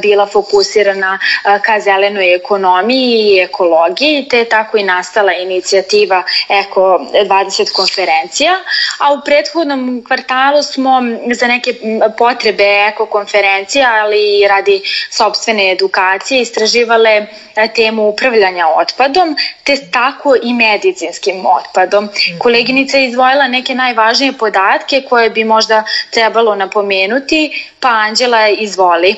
bila fokusirana ka zelenoj ekonomiji i ekologiji, te tako i nastala inicijativa Eko 20 konferencija, a u prethodnom kvartalu smo za neke potrebe ekokonferencija, ali i radi sobstvene edukacije istraživale e, temu upravljanja otpadom, te tako i medicinskim otpadom. Mhm. Koleginica je izvojila neke najvažnije podatke koje bi možda trebalo napomenuti, pa Anđela izvoli.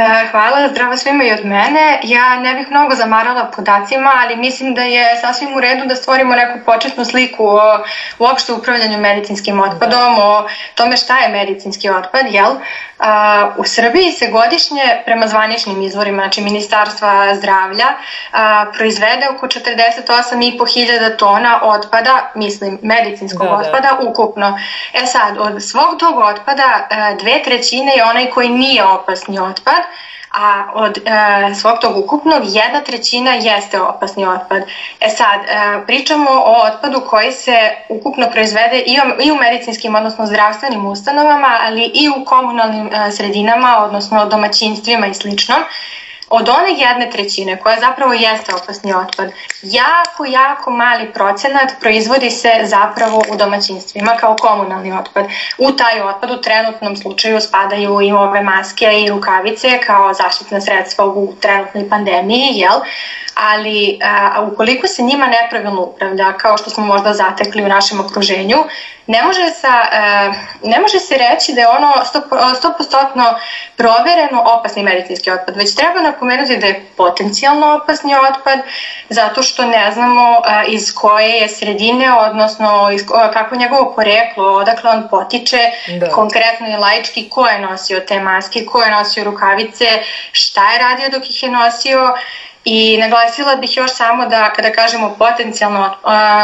E, hvala, zdravo svima i od mene. Ja ne bih mnogo zamarala podacima, ali mislim da je sasvim u redu da stvorimo neku početnu sliku o uopšte upravljanju medicinskim otpadom, o tome šta je medicinski otpad, jel? A, u Srbiji se godišnje, prema zvaničnim izvorima, znači Ministarstva zdravlja, a, proizvede oko 48.500 tona otpada, mislim medicinskog da, da. otpada, da. ukupno. E sad, od svog tog otpada dve trećine je onaj koji nije opasni otpad, a od e, svog tog ukupnog jedna trećina jeste opasni otpad. E sad, e, pričamo o otpadu koji se ukupno proizvede i, o, i u medicinskim, odnosno zdravstvenim ustanovama, ali i u komunalnim e, sredinama, odnosno domaćinstvima i slično od one jedne trećine koja zapravo jeste opasni otpad, jako, jako mali procenat proizvodi se zapravo u domaćinstvima kao komunalni otpad. U taj otpad u trenutnom slučaju spadaju i ove maske i rukavice kao zaštitna sredstva u trenutnoj pandemiji, jel? ali a, ukoliko se njima nepravilno upravlja, kao što smo možda zatekli u našem okruženju, ne može, sa, a, ne može se reći da je ono 100%, provereno opasni medicinski otpad, već treba napomenuti da je potencijalno opasni otpad, zato što ne znamo iz koje je sredine, odnosno iz, kako je njegovo poreklo, odakle on potiče, da. konkretno i laički, ko je nosio te maske, ko je nosio rukavice, šta je radio dok ih je nosio, I naglasila bih još samo da kada kažemo potencijalno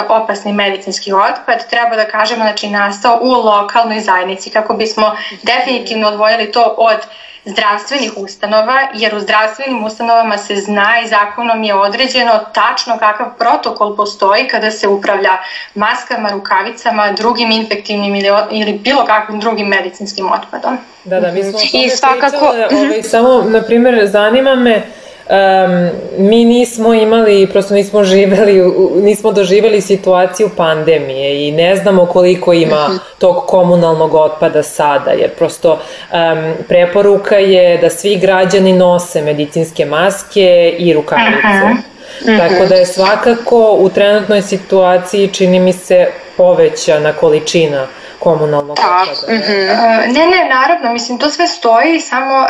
opasni medicinski otpad, treba da kažemo znači nastao u lokalnoj zajednici kako bismo definitivno odvojili to od zdravstvenih ustanova, jer u zdravstvenim ustanovama se zna i zakonom je određeno tačno kakav protokol postoji kada se upravlja maskama, rukavicama, drugim infektivnim ili, ili bilo kakvim drugim medicinskim otpadom. Da, da, mi smo I svakako... Pričale, ovaj, samo, na primjer, zanima me, um, mi nismo imali, prosto nismo živeli, nismo doživeli situaciju pandemije i ne znamo koliko ima mhm. tog komunalnog otpada sada, jer prosto um, preporuka je da svi građani nose medicinske maske i rukavice. Aha. Tako da je svakako u trenutnoj situaciji čini mi se povećana količina komunalnog otpada. Mm -hmm. Ne, ne, naravno, mislim, to sve stoji, samo uh,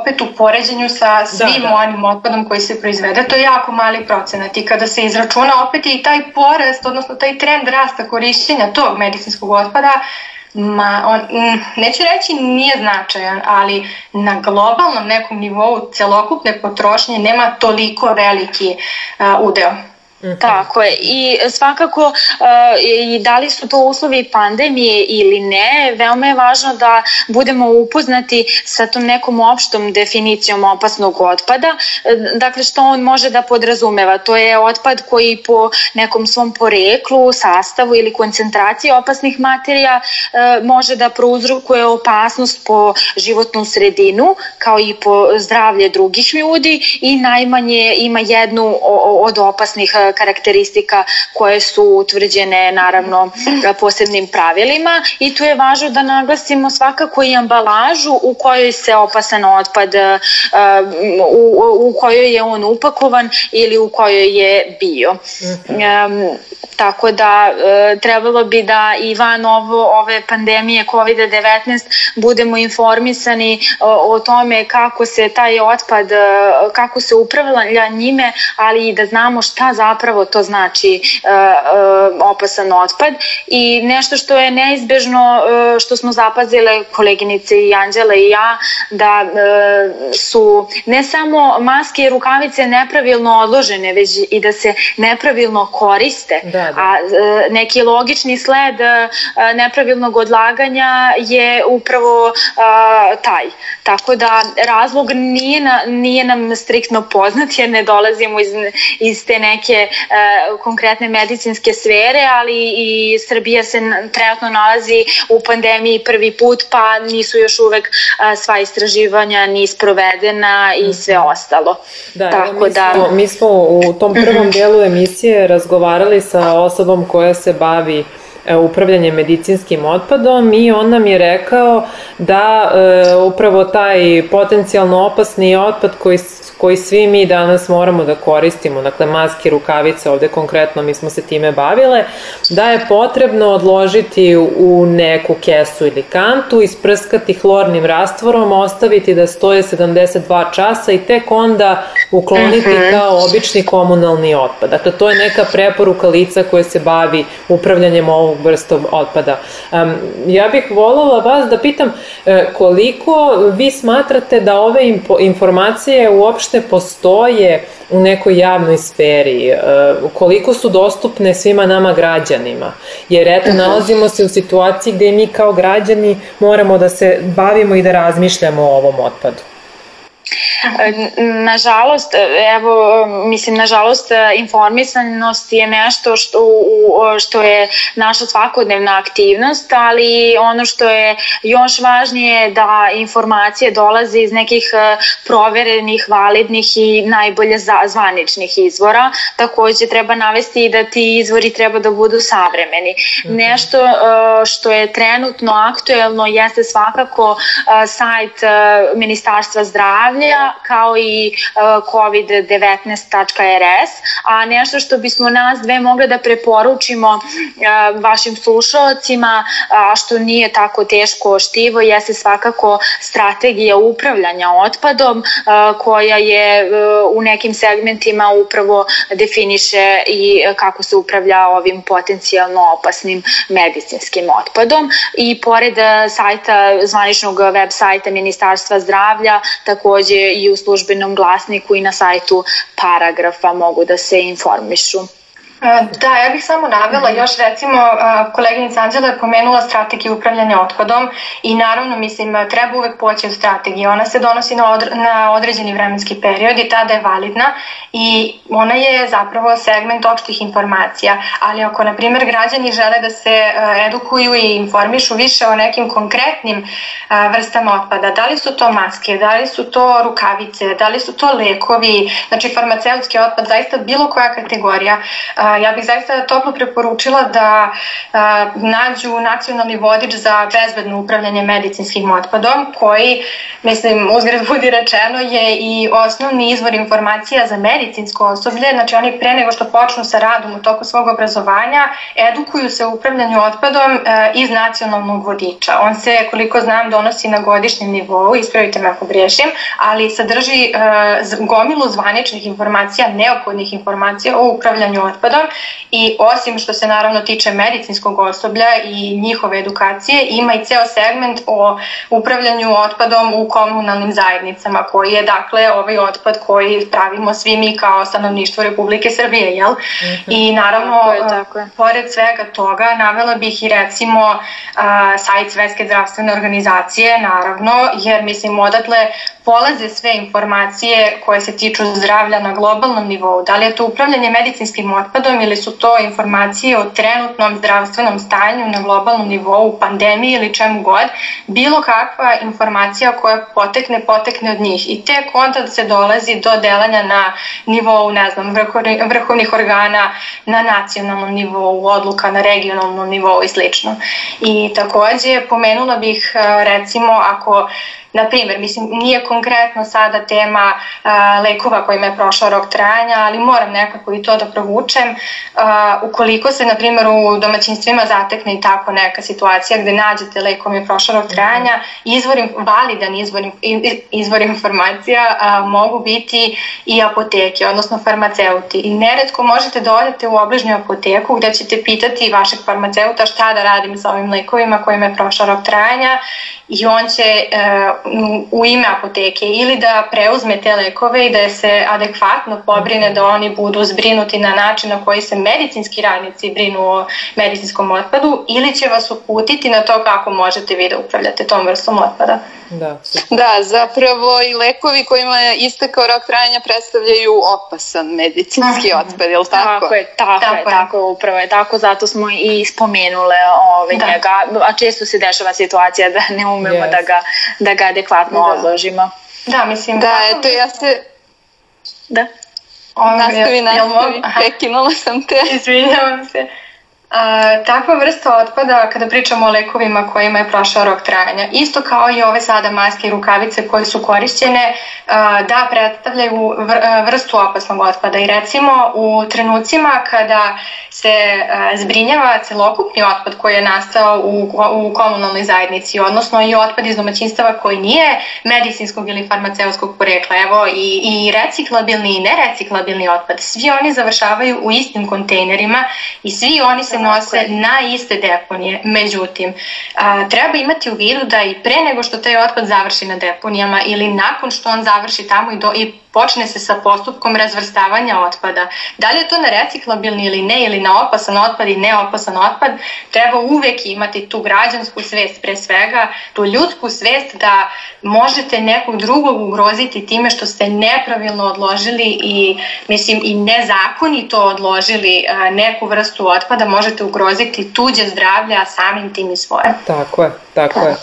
opet u poređenju sa da, svim da, da. onim otpadom koji se proizvede, to je jako mali procenat i kada se izračuna opet i taj porast, odnosno taj trend rasta korišćenja tog medicinskog otpada, Ma, on, neću reći nije značajan, ali na globalnom nekom nivou celokupne potrošnje nema toliko veliki uh, udeo. -hmm. Tako je. I svakako uh, i da li su to uslovi pandemije ili ne, veoma je važno da budemo upoznati sa tom nekom opštom definicijom opasnog otpada. Dakle, što on može da podrazumeva? To je otpad koji po nekom svom poreklu, sastavu ili koncentraciji opasnih materija uh, može da prouzrukuje opasnost po životnu sredinu, kao i po zdravlje drugih ljudi i najmanje ima jednu od opasnih karakteristika koje su utvrđene naravno posebnim pravilima i tu je važno da naglasimo svakako i ambalažu u kojoj se opasan otpad u, u kojoj je on upakovan ili u kojoj je bio. Um, tako da e, trebalo bi da i van ovo, ove pandemije COVID-19 budemo informisani o, o tome kako se taj otpad, kako se upravlja njime, ali i da znamo šta zapravo zapravo to znači uh, uh, opasan otpad i nešto što je neizbežno uh, što smo zapazile koleginice i Anđela i ja da su ne samo maske i rukavice nepravilno odložene već i da se nepravilno koriste da, da. a neki logični sled nepravilnog odlaganja je upravo taj tako da razlog nije, na, nije nam striktno poznat jer ne dolazimo iz, iz te neke E, konkretne medicinske sfere, ali i Srbija se trenutno nalazi u pandemiji prvi put, pa nisu još uvek e, sva istraživanja ni sprovedena i sve mhm. ostalo. Da, Tako mi, da... Smo, mi smo u tom prvom delu emisije razgovarali sa osobom koja se bavi e, upravljanje medicinskim otpadom i on nam je rekao da e, upravo taj potencijalno opasni otpad koji koji svi mi danas moramo da koristimo, dakle maske, rukavice, ovde konkretno mi smo se time bavile, da je potrebno odložiti u neku kesu ili kantu, isprskati hlornim rastvorom, ostaviti da stoje 72 časa i tek onda ukloniti uh mhm. -huh. kao obični komunalni otpad. Dakle, to je neka preporuka lica koje se bavi upravljanjem ovog vrstom otpada. Um, ja bih volala vas da pitam e, koliko vi smatrate da ove informacije uopšte uopšte postoje u nekoj javnoj sferi, e, koliko su dostupne svima nama građanima. Jer eto, mhm. nalazimo se u situaciji gde mi kao građani moramo da se bavimo i da razmišljamo o ovom otpadu. Nažalost, evo, mislim, nažalost, informisanost je nešto što, što je naša svakodnevna aktivnost, ali ono što je još važnije da informacije dolaze iz nekih e, proverenih, validnih i najbolje zvaničnih izvora. Takođe treba navesti da ti izvori treba da budu savremeni. -hmm. Nešto e, što je trenutno aktuelno jeste svakako e, sajt Ministarstva zdravlja kao i uh, covid19.rs, a nešto što bismo nas dve mogli da preporučimo uh, vašim slušalcima, a što nije tako teško štivo, jeste svakako strategija upravljanja otpadom uh, koja je u nekim segmentima upravo definiše i kako se upravlja ovim potencijalno opasnim medicinskim otpadom. I pored sajta zvaničnog web sajta Ministarstva zdravlja takođe takođe i u službenom glasniku i na sajtu paragrafa mogu da se informišu. E, da, ja bih samo navela još recimo e, koleginica Anđela je pomenula strategiju upravljanja otpadom i naravno mislim treba uvek poći u strategiji. Ona se donosi na, odre, na određeni vremenski period i tada je validna i ona je zapravo segment opštih informacija, ali ako na primer građani žele da se e, edukuju i informišu više o nekim konkretnim vrstama otpada, da li su to maske, da li su to rukavice, da li su to lekovi, znači farmaceutski otpad, zaista bilo koja kategorija, ja bih zaista toplo preporučila da nađu nacionalni vodič za bezbedno upravljanje medicinskim otpadom, koji, mislim, uzgred budi rečeno, je i osnovni izvor informacija za medicinsko osoblje, znači oni pre nego što počnu sa radom u toku svog obrazovanja, edukuju se u upravljanju otpadom e, iz nacionalnog vodiča. On se, koliko znam, donosi na godišnjem nivou, ispravite me ako griješim, ali sadrži e, gomilu zvaničnih informacija, neophodnih informacija o upravljanju otpadom otpadom i osim što se naravno tiče medicinskog osoblja i njihove edukacije, ima i ceo segment o upravljanju otpadom u komunalnim zajednicama, koji je dakle ovaj otpad koji pravimo svi mi kao stanovništvo Republike Srbije, jel? Mm -hmm. I naravno, tako je, tako je. pored svega toga, navela bih i recimo a, sajt Svetske zdravstvene organizacije, naravno, jer mislim odatle polaze sve informacije koje se tiču zdravlja na globalnom nivou. Da li je to upravljanje medicinskim otpadom ili su to informacije o trenutnom zdravstvenom stanju na globalnom nivou, pandemiji ili čemu god, bilo kakva informacija koja potekne, potekne od njih. I tek onda se dolazi do delanja na nivou, ne znam, vrhovnih organa, na nacionalnom nivou, odluka na regionalnom nivou i slično. I takođe pomenula bih recimo ako Na primer, mislim, nije konkretno sada tema a, lekova kojima je prošao rok trajanja, ali moram nekako i to da provučem. A, ukoliko se, na primer, u domaćinstvima zatekne i tako neka situacija gde nađete lek kojim je prošao rok trajanja, izvor, validan izvor, izvor informacija a, mogu biti i apoteke, odnosno farmaceuti. I neretko možete da odete u obližnju apoteku gde ćete pitati vašeg farmaceuta šta da radim sa ovim lekovima kojima je prošao rok trajanja i on će e, u ime apoteke ili da preuzme te lekove i da se adekvatno pobrine da oni budu zbrinuti na način na koji se medicinski radnici brinu o medicinskom otpadu ili će vas uputiti na to kako možete vi da upravljate tom vrstom otpada. Da, da, zapravo i lekovi kojima je istekao rok trajanja predstavljaju opasan medicinski Aha. otpad, je li tako? Tako je, tako, tako je, tako je, upravo je tako, zato smo i spomenule ove, da. njega, a često se dešava situacija da ne umemo yes. da, ga, da ga adekvatno da. odložimo. Da, mislim, da, eto, ja se... Da. Ove, nastavi, nastavi, prekinula sam te. Izvinjavam se. A, takva vrsta otpada, kada pričamo o lekovima kojima je prošao rok trajanja, isto kao i ove sada maske i rukavice koje su korišćene, a, da predstavljaju vr, vrstu opasnog otpada. I recimo u trenucima kada se a, zbrinjava celokupni otpad koji je nastao u, u komunalnoj zajednici, odnosno i otpad iz domaćinstava koji nije medicinskog ili farmaceutskog porekla, evo i, i reciklabilni i nereciklabilni otpad, svi oni završavaju u istim kontejnerima i svi oni se nose na iste deponije. Međutim, a, treba imati u vidu da i pre nego što taj otpad završi na deponijama ili nakon što on završi tamo i, do, i počne se sa postupkom razvrstavanja otpada. Da li je to na reciklabilni ili ne, ili na opasan otpad i neopasan otpad, treba uvek imati tu građansku svest pre svega, tu ljudsku svest da možete nekog drugog ugroziti time što ste nepravilno odložili i mislim i nezakonito odložili neku vrstu otpada, možete ugroziti tuđe zdravlje, a samim tim i svoje. Tako je, tako, tako je.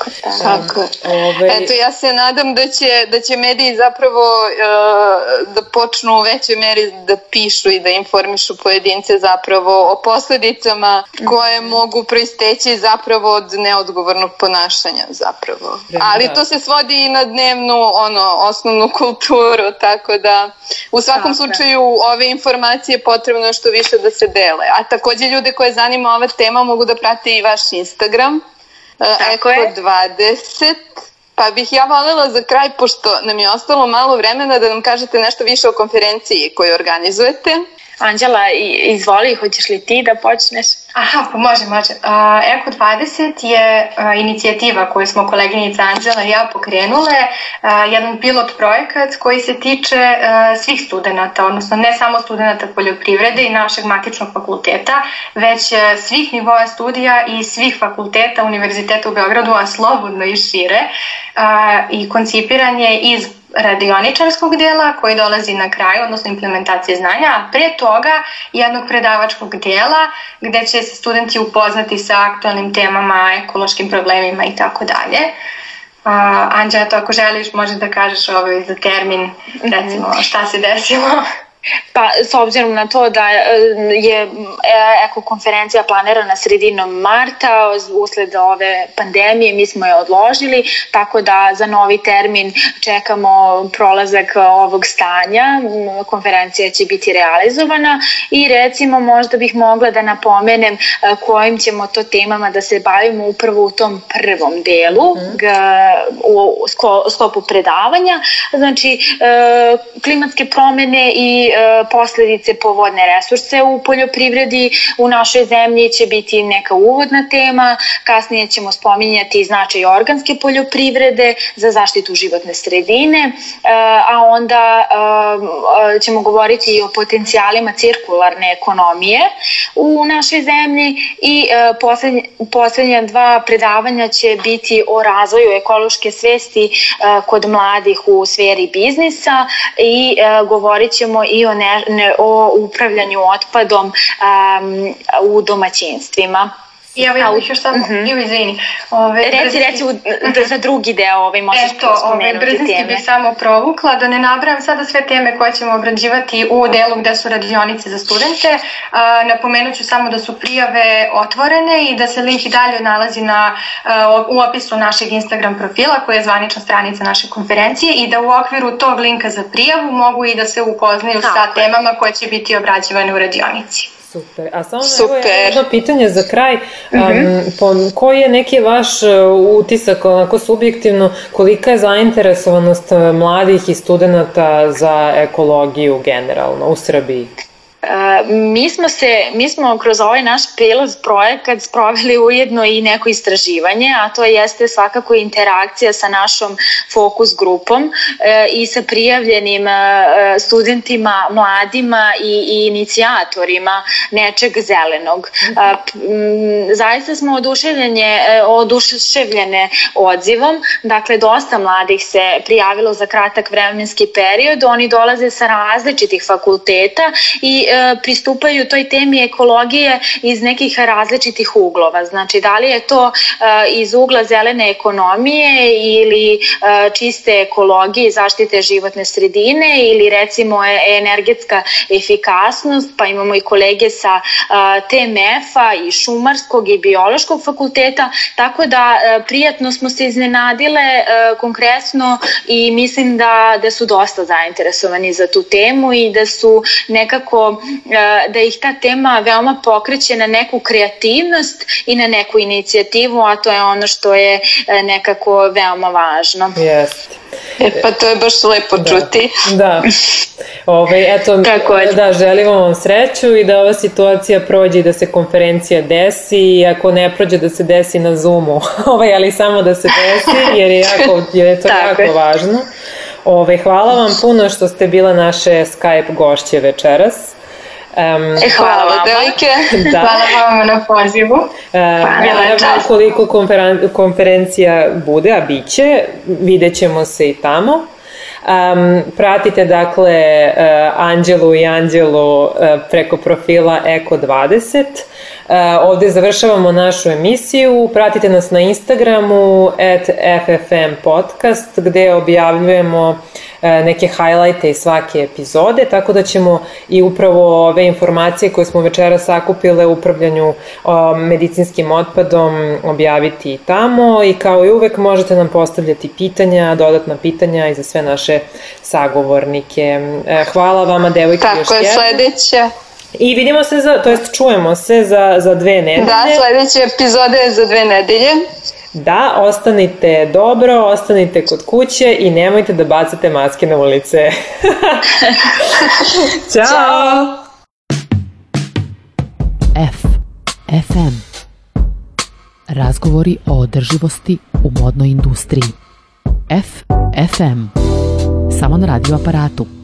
Tako. Ove... Ovaj- Eto, ja se nadam da će, da će mediji zapravo uh, da počnu u većoj meri da pišu i da informišu pojedince zapravo o posledicama koje mogu proisteći zapravo od neodgovornog ponašanja zapravo. Ali to se svodi i na dnevnu ono osnovnu kulturu, tako da u svakom slučaju ove informacije potrebno je što više da se dele. A takođe ljude koje zanima ova tema mogu da prate i vaš Instagram. Tako Eko 20 Pa bih ja voljela za kraj, pošto nam je ostalo malo vremena, da nam kažete nešto više o konferenciji koju organizujete. Anđela, izvoli, hoćeš li ti da počneš? Aha, pa može, može. Eko 20 je inicijativa koju smo koleginica Anđela i ja pokrenule, jedan pilot projekat koji se tiče svih studenta, odnosno ne samo studenta poljoprivrede i našeg matičnog fakulteta, već svih nivoa studija i svih fakulteta Univerziteta u Beogradu, a slobodno i šire. I koncipiran je iz radioničarskog dela koji dolazi na kraju, odnosno implementacije znanja, a pre toga jednog predavačkog dela gde će se studenti upoznati sa aktualnim temama, ekološkim problemima i tako dalje. Anđa, to ako želiš, možeš da kažeš ovaj za termin, recimo, šta se desilo. Pa, s obzirom na to da e, je e, eko konferencija planirana sredinom marta, usled ove pandemije mi smo je odložili, tako da za novi termin čekamo prolazak ovog stanja, konferencija će biti realizovana i recimo možda bih mogla da napomenem e, kojim ćemo to temama da se bavimo upravo u tom prvom delu mm. u sklopu predavanja, znači klimatske promene i posledice po vodne resurse u poljoprivredi u našoj zemlji će biti neka uvodna tema, kasnije ćemo spominjati značaj organske poljoprivrede za zaštitu životne sredine, e, a onda e, ćemo govoriti i o potencijalima cirkularne ekonomije u našoj zemlji i poslednja dva predavanja će biti o razvoju ekološke svesti kod mladih u sferi biznisa i govorit ćemo i o, ne, ne, o upravljanju otpadom um, u domaćinstvima. I evo ja bih još samo, uh. -huh. izvini. Ove, reci, brzinski... reci za drugi deo ovaj, možeš Eto, ove, brzinski teme. bih samo provukla, da ne nabrajam sada sve teme koje ćemo obrađivati u delu gde su radionice za studente. A, napomenut ću samo da su prijave otvorene i da se link i dalje nalazi na, a, u opisu našeg Instagram profila koja je zvanična stranica naše konferencije i da u okviru tog linka za prijavu mogu i da se upoznaju Tako sa temama koje će biti obrađivane u radionici. Super. A samo Super. evo jedno pitanje za kraj. Mm -hmm. um, koji je neki vaš uh, utisak, onako subjektivno, kolika je zainteresovanost uh, mladih i studenta za ekologiju generalno u Srbiji? Mi smo se, mi smo kroz ovaj naš pilot projekat sproveli ujedno i neko istraživanje, a to jeste svakako interakcija sa našom fokus grupom e, i sa prijavljenim e, studentima, mladima i, i inicijatorima nečeg zelenog. E, zaista smo oduševljene, oduševljene odzivom, dakle dosta mladih se prijavilo za kratak vremenski period, oni dolaze sa različitih fakulteta i pristupaju toj temi ekologije iz nekih različitih uglova. Znači, da li je to e, iz ugla zelene ekonomije ili e, čiste ekologije zaštite životne sredine ili recimo energetska efikasnost, pa imamo i kolege sa TMF-a i šumarskog i biološkog fakulteta, tako da prijatno smo se iznenadile konkretno i mislim da, da su dosta zainteresovani za tu temu i da su nekako E, da ih ta tema veoma pokreće na neku kreativnost i na neku inicijativu, a to je ono što je e, nekako veoma važno. Jeste. E, pa to je baš lepo da. čuti. Da. Ove, eto, Tako je. da, želimo vam sreću i da ova situacija prođe i da se konferencija desi i ako ne prođe da se desi na Zoomu, ovaj, ali samo da se desi jer je, jako, jer je to jako je. važno. Ove, hvala vam puno što ste bila naše Skype gošće večeras. Um, e, hvala vam, devojke. Da. Hvala vam na pozivu. Uh, koliko konferen konferencija bude, a bit će, vidjet ćemo se i tamo. Um, pratite dakle uh, Anđelu i Anđelu uh, preko profila Eko20. Uh, ovde završavamo našu emisiju. Pratite nas na Instagramu at FFM podcast gde objavljujemo uh, E, neke hajlajte iz svake epizode, tako da ćemo i upravo ove informacije koje smo večera sakupile u upravljanju medicinskim otpadom objaviti i tamo i kao i uvek možete nam postavljati pitanja, dodatna pitanja i za sve naše sagovornike. E, hvala vama, devojke, Tako još je, sledeće. I vidimo se, za, to jest čujemo se za, za dve nedelje. Da, sledeća epizoda je za dve nedelje da ostanite dobro, ostanite kod kuće i nemojte da bacate maske na ulice. Ćao! F. FM. Razgovori o održivosti u modnoj industriji. F. FM. Samo na radio aparatu.